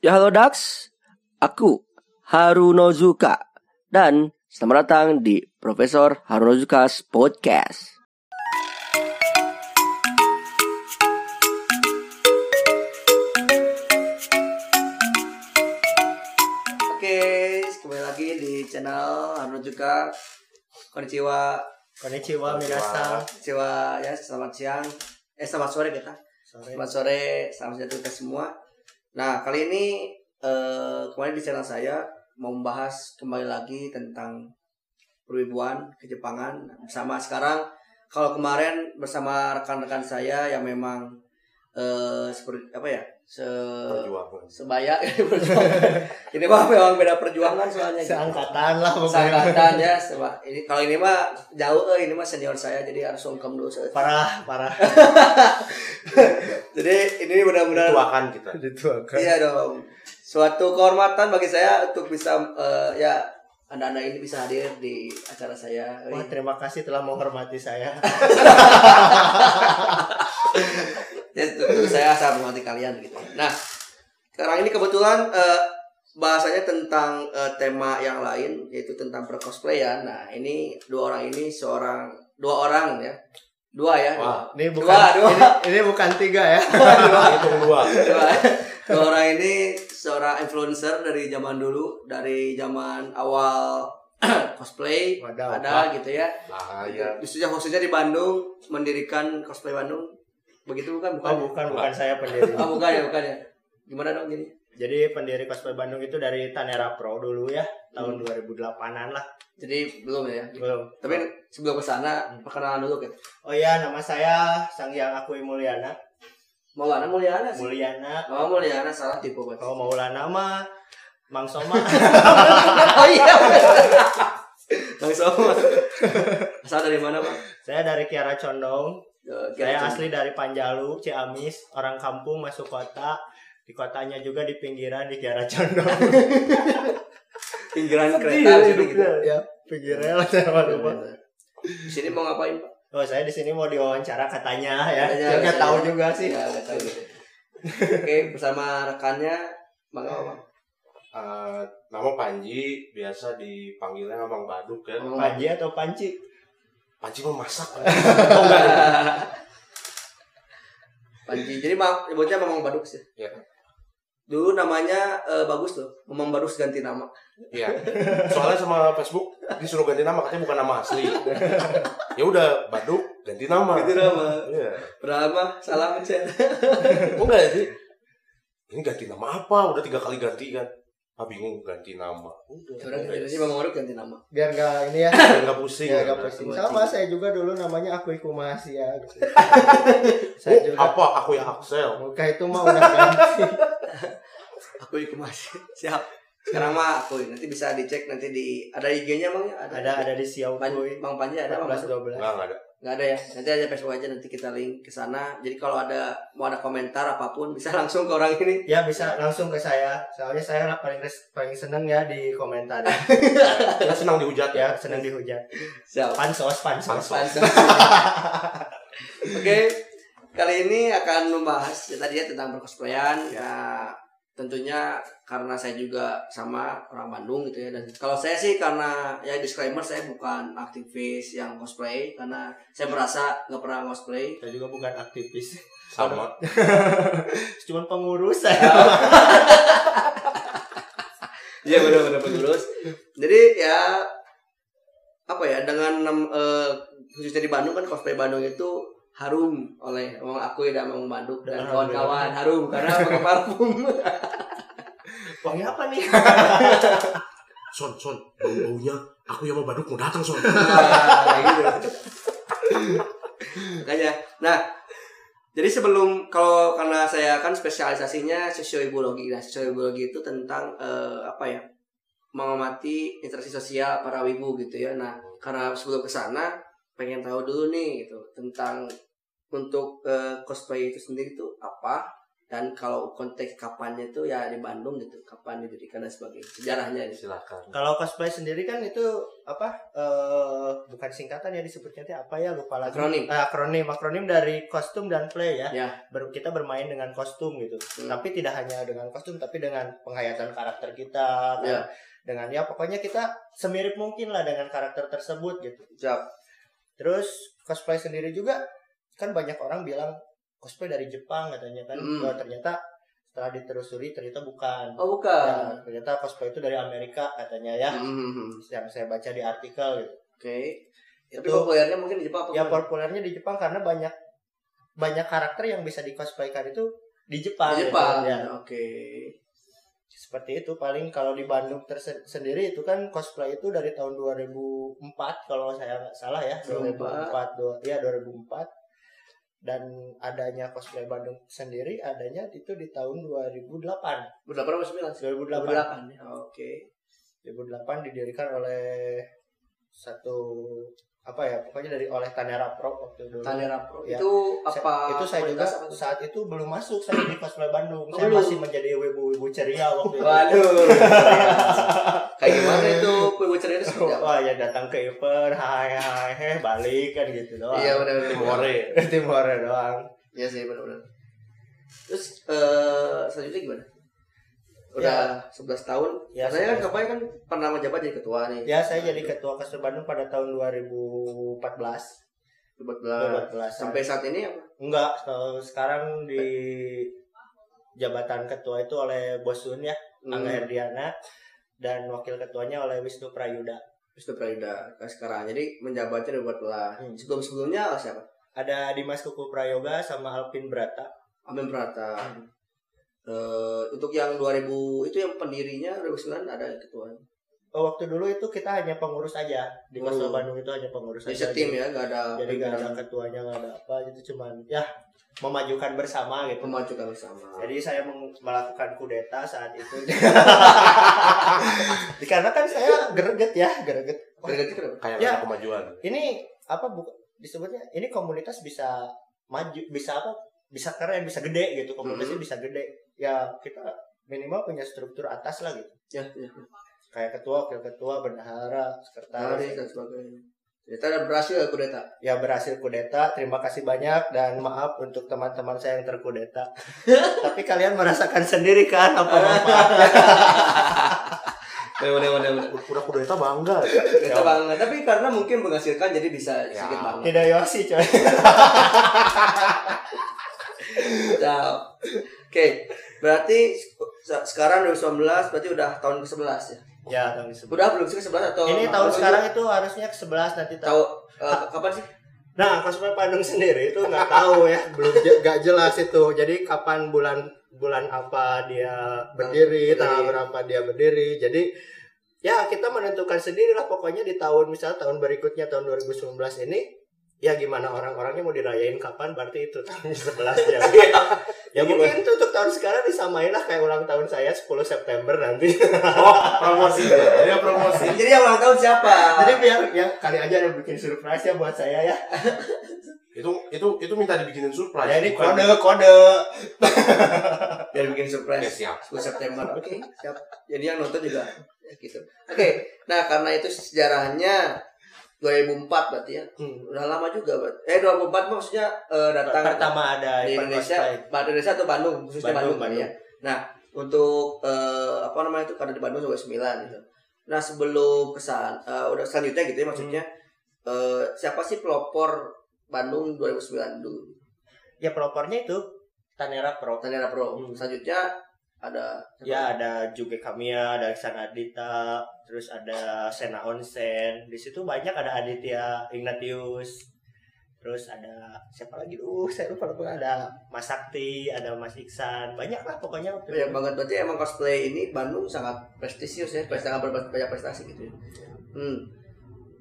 Ya halo Dax, aku Harunozuka dan selamat datang di Profesor Harunozuka's Podcast. Oke, kembali lagi di channel Harunozuka. Konnichiwa, Konnichiwa minasan. konnichiwa ya selamat siang, eh selamat sore kita. Sore. Selamat sore, salam sejahtera kita semua. Nah, kali ini eh, kemarin di channel saya mau membahas kembali lagi tentang perwibuan kejepangan bersama sekarang kalau kemarin bersama rekan-rekan saya yang memang eh seperti apa ya se perjuangan sebaya ini mah memang beda perjuangan soalnya gitu. Seangkatan lah pokoknya. Seangkatan ya seba- ini kalau ini mah jauh eh, ini mah senior saya jadi harus sungkem dulu Parah, parah. jadi ini benar-benar tuakan kita Dituakan. Iya dong. Suatu kehormatan bagi saya untuk bisa eh, ya anda-anda ini bisa hadir di acara saya. Wah, terima kasih telah menghormati saya. Ya, saya sangat menghormati kalian gitu. Nah, sekarang ini kebetulan eh, bahasanya tentang eh, tema yang lain yaitu tentang percosplayan. Nah, ini dua orang ini seorang dua orang ya. Dua ya. Wah. Ini bukan Dua, dua. Ini, ini bukan tiga ya. hitung dua dua, dua orang ini seorang influencer dari zaman dulu, dari zaman awal cosplay Wadaw. ada gitu ya. bahaya Khususnya khususnya di Bandung mendirikan cosplay Bandung. Begitu bukan? Bukan. Oh, bukan, bukan saya pendiri. Oh, bukan ya, bukan ya. Gimana dong gini? Jadi pendiri Cosplay Bandung itu dari Tanera Pro dulu ya, tahun 2008-an lah. Jadi belum ya. Belum. Tapi sebelum ke sana perkenalan dulu kan. Oh iya, nama saya Sanghyang Akui Mulyana. Maulana Mulyana sih. Mulyana. Oh, Mulyana salah tipe buat. Oh, Maulana mah Mang Soma. oh iya. Langsung. Asal dari mana, Bang? saya dari Kiara Condong. Eh, Saya asli dari Panjalu, Ciamis, orang kampung masuk kota. Di kotanya juga di pinggiran di Kiara Condong. pinggiran kereta sini gitu. Ya, pinggiran lah saya lupa. Di sini mau ngapain, Pak? Oh, saya di sini mau diwawancara katanya ya. Katanya, Saya nggak katanya. tahu juga sih. Ya, nggak tahu gitu. Oke, bersama rekannya Bang apa? Eh, nama Panji biasa dipanggilnya Abang Baduk kan Oh. Panji atau Panci? Panji memasak Panji. Jadi mak, nyebutnya Mamang Baduk sih. ya Dulu namanya eh, bagus loh, Mamang Baduk ganti nama. Iya. soalnya sama Facebook disuruh ganti nama katanya bukan nama asli ya udah Baduk ganti nama Ganti nama. iya Padahal mah salah mencet. oh enggak sih ini ganti nama apa udah tiga kali ganti kan ah bingung ganti nama udah Orang Indonesia Mamang Baduk ganti nama. Biar nggak ini ya. biar nggak pusing Biar nggak pusing. Sama saya juga dulu namanya Akui Kumasi ya. gitu. saya Oh, juga. apa aku ya Axel Muka itu mah udah ganti. Aku ikut masih siap. Sekarang mah aku nanti bisa dicek nanti di ada IG-nya Bang ya? ada ada di Xiao Pan, Kui. Bang Panji ada Bang? 14 12. enggak enggak ada Nggak ada ya. Nanti aja Facebook aja nanti kita link ke sana. Jadi kalau ada mau ada komentar apa pun bisa langsung ke orang ini. Ya bisa langsung ke saya. Soalnya saya paling paling seneng ya di komentar. kita senang dihujat ya ya, seneng dihujat. Siap. Pansos, pansos. Pansos. Pansos. Oke, kali ini akan membahas ya, tadi ya tentang percosplayan. Ya, tentunya karena saya juga sama orang Bandung gitu ya. Dan kalau saya sih karena ya disclaimer saya bukan aktivis yang cosplay karena saya merasa nggak pernah cosplay. Saya juga bukan aktivis. sama Cuman pengurus saya. Iya benar-benar pengurus. Jadi ya apa ya dengan eh, khususnya di Bandung kan cosplay Bandung itu harum oleh Mang aku dan Mang Bandung dan kawan-kawan harum karena pakai parfum. Wangi apa nih? son son bau baunya aku yang mau baduk mau datang son Nah, gitu. Makanya, nah jadi sebelum kalau karena saya kan spesialisasinya sosiobiologi, nah sosiobiologi itu tentang eh, apa ya mengamati interaksi sosial para wibu gitu ya. Nah karena sebelum ke sana pengen tahu dulu nih gitu tentang untuk eh, cosplay itu sendiri itu apa dan kalau konteks kapannya itu ya di Bandung gitu kapan didirikan dan sebagainya sejarahnya gitu. Silakan. Kalau cosplay sendiri kan itu apa? eh bukan singkatan ya disebutnya apa ya lupa lagi. Akronim. Eh, akronim, akronim dari kostum dan play ya. Ya. Ber- kita bermain dengan kostum gitu. Hmm. Tapi tidak hanya dengan kostum, tapi dengan penghayatan karakter kita. kan. Ya. Dengan ya pokoknya kita semirip mungkin lah dengan karakter tersebut gitu. Siap. Terus cosplay sendiri juga kan banyak orang bilang cosplay dari Jepang katanya kan. Hmm. Wah, ternyata setelah ditelusuri ternyata bukan. Oh Ya, bukan. ternyata cosplay itu dari Amerika katanya ya. Hmm. Yang saya baca di artikel gitu. Oke. Tapi Itu- populernya mungkin di Jepang apa? Ya populernya di Jepang karena banyak banyak karakter yang bisa dicosplaykan itu di Jepang. Di gitu. Jepang. Ya, Oke. seperti itu paling kalau di Bandung terse- sendiri itu kan cosplay itu dari tahun 2004 kalau saya nggak salah ya 2004 dua- ya 2004 dan adanya cosplay Bandung sendiri adanya itu di tahun 2008 Berapa berapa sembilan? 2008 Delapan. ya. Oke. 2008 didirikan oleh satu apa ya pokoknya dari oleh Tanera Pro waktu dulu Tanera Pro. Ya. Itu apa? itu saya juga apa? saat itu belum masuk saya di cosplay Bandung Oh, saya belum. masih menjadi wibu-wibu ceria waktu itu Waduh. Kayak gimana itu kue ceria itu seperti apa? Wah ya datang ke event, hai hai heh balik kan gitu doang. Iya benar-benar. Timore. Timur doang. Iya sih benar-benar. Terus eh selanjutnya gimana? Udah 11 tahun. Ya, Saya kan 11. kapan kan pernah menjabat jadi ketua nih. Ya saya jadi ketua Kasur Bandung pada tahun 2014. 14. 2014. Sampai saat ini apa? enggak sekarang di jabatan ketua itu oleh Bos Sun ya, Angga Hmm. Herdiana dan wakil ketuanya oleh Wisnu Prayuda. Wisnu Prayuda nah, sekarang. Jadi menjabatnya 2014. Hmm. Sebelum-sebelumnya siapa? Ada Dimas Kuku Prayoga sama Alvin Brata. Amin Prata. Hmm. Eh, untuk yang 2000 itu yang pendirinya 2009 ada ketua. Oh, waktu dulu itu kita hanya pengurus aja di Oh. Kasur Bandung itu hanya pengurus Jadi aja. setim ya, nggak ada jadi nggak ada ketuanya nggak ada apa gitu cuman ya memajukan bersama gitu memajukan bersama. jadi saya melakukan kudeta saat itu karena kan saya greget ya greget Gergaji kenapa? Kayak Ya. ada kemajuan. ini apa bu disebutnya ini komunitas bisa maju bisa apa bisa keren bisa gede gitu komunitasnya Mhm. bisa gede ya kita minimal punya struktur atas lah gitu Ya, ya. kayak ketua wakil ketua bendahara sekretaris dan sebagainya. Ternyata ada berhasil ya kudeta. ya berhasil kudeta terima kasih banyak dan maaf untuk teman-teman saya yang terkudeta tapi kalian merasakan sendiri kan apa manfaatnya Udah, udah, udah, udah. Udah kudeta bangga. Kudeta banget. Tapi karena mungkin menghasilkan jadi bisa Ya. sedikit banget. tidak yosi coy Nah, Oke, berarti se- sekarang 2019 berarti udah tahun ke-11 ya. ya tahun ke-11 Udah belum sih ke-11 atau ini tahun atau sekarang itu? harusnya ke-11 nanti tahu tahu eh, kapan sih? nah Kosme Bandung sendiri itu nggak tahu ya belum nggak jelas itu. Jadi kapan bulan bulan apa dia berdiri Berdiri. tanggal berapa dia berdiri. Jadi ya kita menentukan sendiri lah pokoknya di tahun misalnya tahun berikutnya tahun 2019 ini ya gimana orang-orangnya mau dirayain kapan berarti itu tahun 11 ya ya mungkin itu untuk tahun sekarang disamain lah kayak ulang tahun saya 10 September nanti Oh, promosi ya. Promosi. Jadi yang ulang tahun siapa? jadi biar ya kali aja ada bikin surprise ya buat saya ya Itu itu itu minta dibikinin surprise. ya ini kode kode Biar bikin surprise. siap. 10 September. Oke, siap. Jadi yang nonton juga ya gitu. Oke, nah karena itu sejarahnya 2004 berarti ya. Hmm. Udah lama juga, berarti. Eh 2004 maksudnya eh, datang pertama ada di Indonesia. Bah- Indonesia atau Bandung, khususnya Bandung, Bandung, kali ya. Nah, untuk eh, apa namanya itu karena di Bandung sampai 9 gitu. Nah, sebelum kesan eh, udah selanjutnya gitu ya maksudnya eh, siapa sih pelopor Bandung 2009 dulu? ya pelopornya itu Tanera Pro Tanera Pro. Hmm. Selanjutnya ada ya ada juga Kamiya ada Iksan Adita terus ada Sena Onsen. Di situ banyak ada Aditya Ignatius. Terus ada siapa lagi? Uh saya lupa lupa. Ada Mas Sakti ada Mas Iksan. Banyak lah pokoknya banyak itu. banget berarti emang cosplay ini Bandung sangat prestisius ya, sangat banyak prestasi gitu ya. Hmm.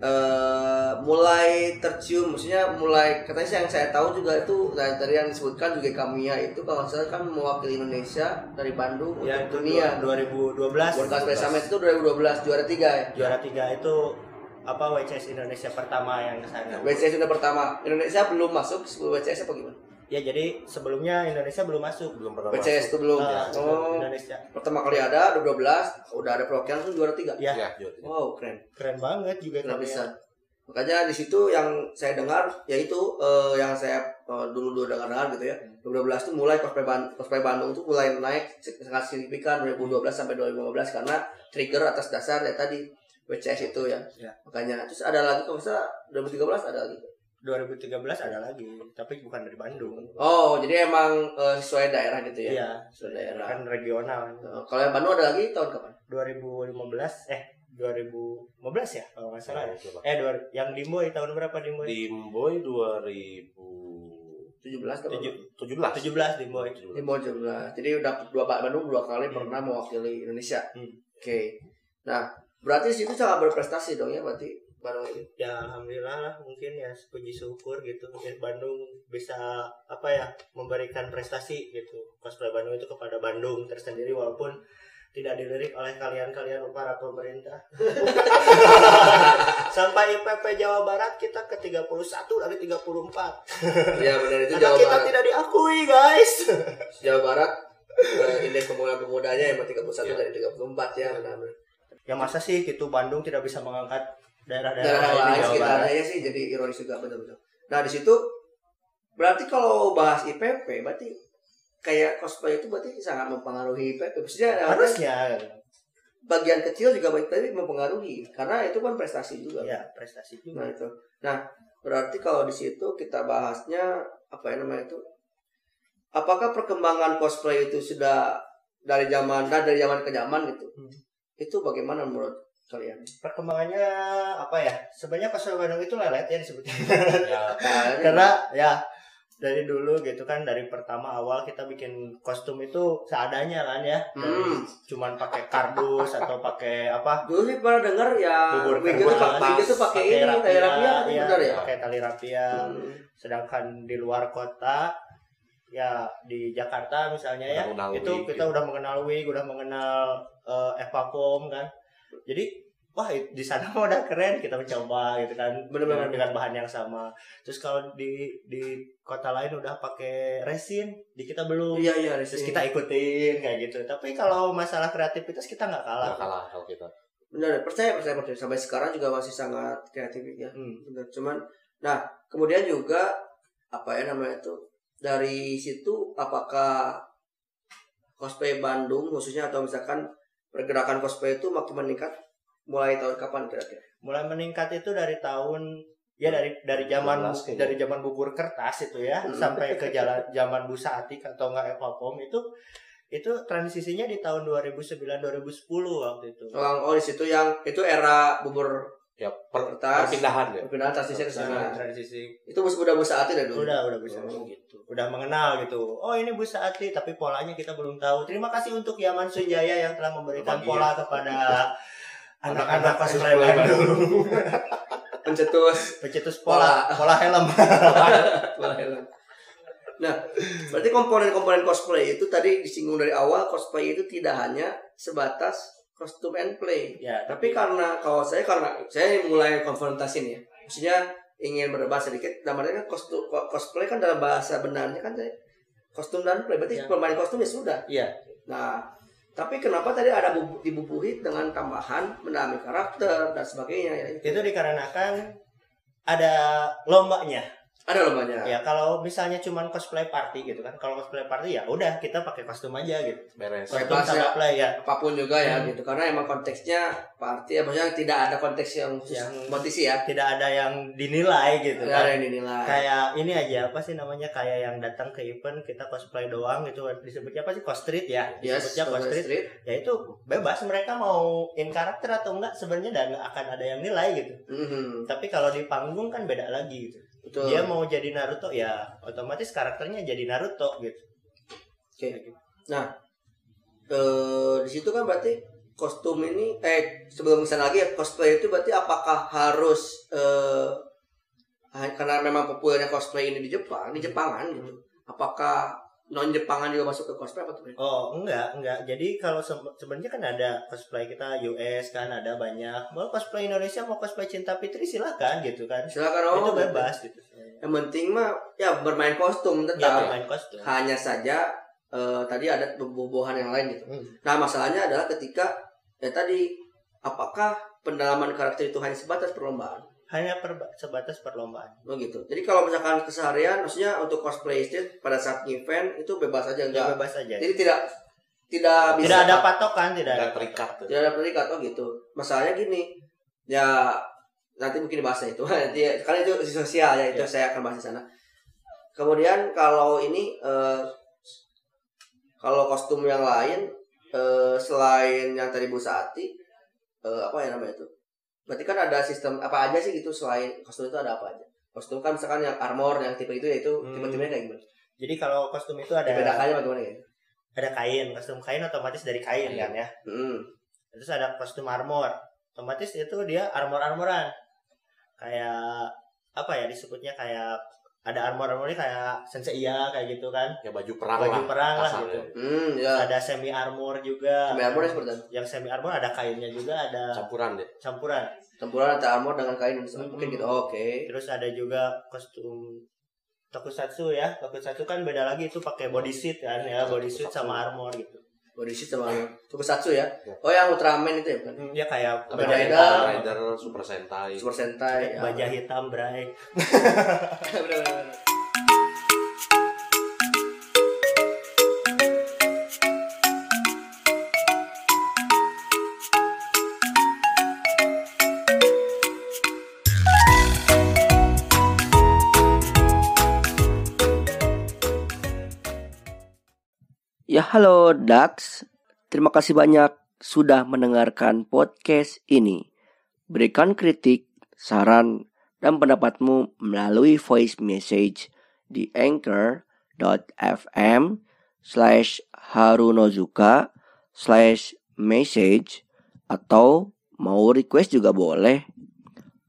Eh, mulai tercium, maksudnya mulai katanya sih yang saya tahu juga itu dari tadi yang disebutkan juga Kamiya itu kalau salah kan mewakili Indonesia dari Bandung ya untuk itu dunia. 2012 World Cosplay Summit itu 2012 juara tiga ya. juara tiga itu apa WCS Indonesia pertama yang ke sana WCS sudah pertama. Indonesia belum masuk sebelum WCS apa gimana? Ya jadi sebelumnya Indonesia belum masuk. belum pernah PCS itu masuk. belum. Nah, Oh, Indonesia. pertama kali ada 2012, udah ada perwakilan langsung juara tiga. Ya, Ya. Wow, keren. keren banget juga Keren bisa. Makanya di situ yang saya dengar yaitu eh, yang saya eh, dulu dulu dengar gitu ya. 2012 itu mulai cosplay, Ban- cosplay Bandung tuh mulai naik sangat signifikan 2012 sampai 2015 karena trigger atas dasar ya tadi WCS itu ya. Ya. Makanya terus ada lagi kalau salah 2013 ada lagi. 2013 ada lagi, tapi bukan dari Bandung. Oh, jadi emang eh, sesuai daerah gitu ya. Iya, Sesuai daerah. kan regional. Eh, kalau yang Bandung ada lagi tahun kapan? 2015 eh 2015 ya kalau nggak salah ya. Coba. Eh dua, yang Dimboy tahun berapa Dimboy? Dimboy 2000 17 atau Tujuh. 17. 17 Dimboy. Di bawah 17. Jadi udah dua Bandung dua kali Hmm. pernah mewakili Indonesia. Hmm. Oke. Nah, berarti situ sangat berprestasi dong ya berarti Ini. Ya alhamdulillah lah mungkin ya puji syukur gitu Ya, Bandung bisa apa ya memberikan prestasi gitu cosplay Bandung itu kepada Bandung tersendiri walaupun tidak dilirik oleh kalian-kalian para pemerintah. Sampai IPP Jawa Barat kita ke 31 dari 34. Iya benar itu Karena Jawa kita Barat. tidak diakui, guys. Jawa Barat eh, indeks pembangunan pemudanya emang 31 Iya. dari 34 ya benar-benar. Ya masa sih gitu Bandung tidak bisa mengangkat daerah-daerah Daerah lain sekitarnya Barat. ya sih jadi ironis juga betul-betul. Nah, di situ berarti kalau bahas IPP berarti kayak cosplay itu berarti sangat mempengaruhi IPP. Maksudnya Harusnya bagian kecil juga baik tapi mempengaruhi karena itu kan prestasi juga. ya prestasi juga. Nah itu. Nah berarti kalau di situ kita bahasnya apa ya namanya itu? Apakah perkembangan cosplay itu sudah dari zaman nah dari zaman ke zaman gitu? Hmm. Itu bagaimana menurut kalian? Perkembangannya apa ya? Sebenarnya cosplay Bandung itu lelet ya disebutnya. Ya, Karena ya dari dulu gitu kan dari pertama awal kita bikin kostum itu seadanya kan ya. Dari Hmm. cuman pakai kardus atau pakai apa? dulu sih pernah dengar ya Bubur wig itu pakai itu pakai ini rapia, tali rapia iya, benar ya? pakai tali rapia. Hmm. Sedangkan di luar kota ya di Jakarta misalnya ya Udah itu wig, kita gitu. udah mengenal wig, udah mengenal eh, Eva Pom kan. Jadi wah di sana mah udah keren kita mencoba gitu kan Bener-bener. dengan bahan yang sama. Terus kalau di di kota lain udah pakai resin, di kita belum. Iya iya Terus resin. kita ikutin kayak gitu. Tapi kalau masalah kreativitas kita nggak kalah. nggak kalah kalau kita. benar percaya percaya percaya sampai sekarang juga masih sangat kreatif ya. Hmm. Benar. Cuman nah kemudian juga apa ya namanya itu dari situ apakah cosplay Bandung khususnya atau misalkan pergerakan cosplay itu makin meningkat mulai tahun kapan kira-kira? mulai meningkat itu dari tahun ya dari dari zaman 2012 kayaknya. dari zaman bubur kertas itu ya Hmm. sampai ke jalan zaman busa atik atau enggak evapom itu itu transisinya di tahun 2009 2010 waktu itu Oh, oh di situ yang itu era bubur Ya, per, Kertas. perpindahan ya. perpindahan transisi ke sana. Transisi Itu bus udah busa hati dah dulu. udah udah bisa Oh. gitu udah mengenal gitu oh ini busa ati tapi polanya kita belum tahu terima kasih untuk Yaman Sujaya yang telah memberikan Berbagi, pola kepada anak-anak cosplay Bandung Pencetus. pencetus pola pola helm Pola helm. Nah, berarti komponen-komponen cosplay itu tadi disinggung dari awal cosplay itu tidak hanya sebatas kostum and play. ya Tapi karena kalau saya karena saya mulai konfrontasi nih ya. Maksudnya ingin berdebat sedikit. Namanya kan kostum cosplay kan dalam bahasa benarnya kan saya kostum dan play. Berarti Ya. pemain kostum ya sudah. Iya. Nah, tapi kenapa tadi ada bubu- dibubuhi dengan tambahan mendalami karakter dan sebagainya ya? itu dikarenakan ada lombanya Ada lombanya. ya kalau misalnya cuman cosplay party gitu kan kalau cosplay party ya udah kita pakai kostum aja gitu. Beres. Kostum Bebas sama ya. play ya. Apa pun juga ya Hmm. gitu. Karena emang konteksnya party ya maksudnya tidak ada konteks yang Yang- kompetisi ya. Tidak ada yang dinilai gitu tidak kan. ada yang dinilai. Kayak ini aja apa sih namanya kayak yang datang ke event kita cosplay doang gitu. Disebutnya apa sih? Cosstreet ya? Yes disebutnya Cosplay cosstreet Street. ya itu bebas. Mereka mau in karakter atau enggak sebenarnya dan nggak akan ada yang nilai gitu. Mhm, tapi kalau di panggung kan beda lagi gitu betul dia mau jadi Naruto ya otomatis karakternya jadi Naruto gitu Oke. nah eh, di situ kan berarti kostum ini eh sebelum ke sana lagi ya cosplay itu berarti apakah harus eh karena memang populernya cosplay ini di Jepang di Jepangan gitu apakah non Jepangan juga masuk ke cosplay apa tuh? Oh enggak enggak jadi kalau se- sebenarnya kan ada cosplay kita US kan ada banyak mau cosplay Indonesia mau cosplay Cinta Fitri silahkan gitu kan Silakan oh. itu bebas gitu Yang penting mah ya bermain kostum ya tetap. bermain kostum Hanya saja eh, tadi ada bobohan yang lain gitu. Hmm. Nah masalahnya adalah ketika ya tadi apakah pendalaman karakter itu hanya sebatas perlombaan? Hanya per, sebatas perlombaan Oh gitu. Jadi kalau misalkan keseharian, maksudnya untuk cosplay street pada saat event itu bebas aja ya enggak. bebas aja Jadi tidak tidak bisa tidak ada patokan tidak ada terikat tuh. tidak ada terikat oh gitu. Masalahnya gini, ya nanti mungkin dibahas itu. Nanti karena itu isu sosial ya itu Ya. saya akan bahas di sana. Kemudian kalau ini eh, kalau kostum yang lain eh, selain yang tadi Bu Sati eh, apa ya namanya itu? Berarti kan ada sistem apa aja sih gitu selain kostum itu ada apa aja? Kostum kan misalkan yang armor yang tipe itu ya itu Hmm. tipe-tipenya kayak gimana? jadi kalau kostum itu ada Dibedakannya bagaimana ya? ada kain kostum kain otomatis dari kain Iya. kan ya Hmm. terus ada kostum armor otomatis itu dia armor armoran kayak apa ya disebutnya kayak ada armor armornya kayak senseiya kayak gitu kan Ya baju perang baju lah. perang lah gitu Hmm, ya. ada semi armor juga Semi armor seperti apa? yang semi armor ada kainnya juga ada Campuran deh. campuran Campuran antara armor dengan kain Hmm. mungkin gitu. Oke. terus ada juga kostum tokusatsu ya tokusatsu kan beda lagi itu pakai body suit kan ya body suit sama armor gitu Body armor. Tokusatsu ya. Ya. Oh yang Ultraman itu ya bukan? Hmm, dia kayak Kamen Rider. Rider, Super Sentai. Super Sentai. ya. baja hitam bray Bener-bener. Ya halo Dax, terima kasih banyak sudah mendengarkan podcast ini. Berikan kritik, saran, dan pendapatmu melalui voice message di anchor.fm slash harunozuka slash message atau mau request juga boleh.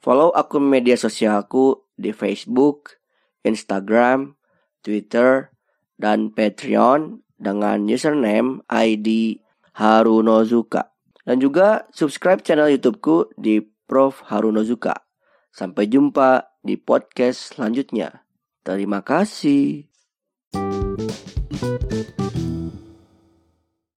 Follow akun media sosialku di Facebook, Instagram, Twitter, dan Patreon dengan username ID Harunozuka. Dan juga subscribe channel YouTubeku di Prof Harunozuka. Sampai jumpa di podcast selanjutnya. Terima kasih.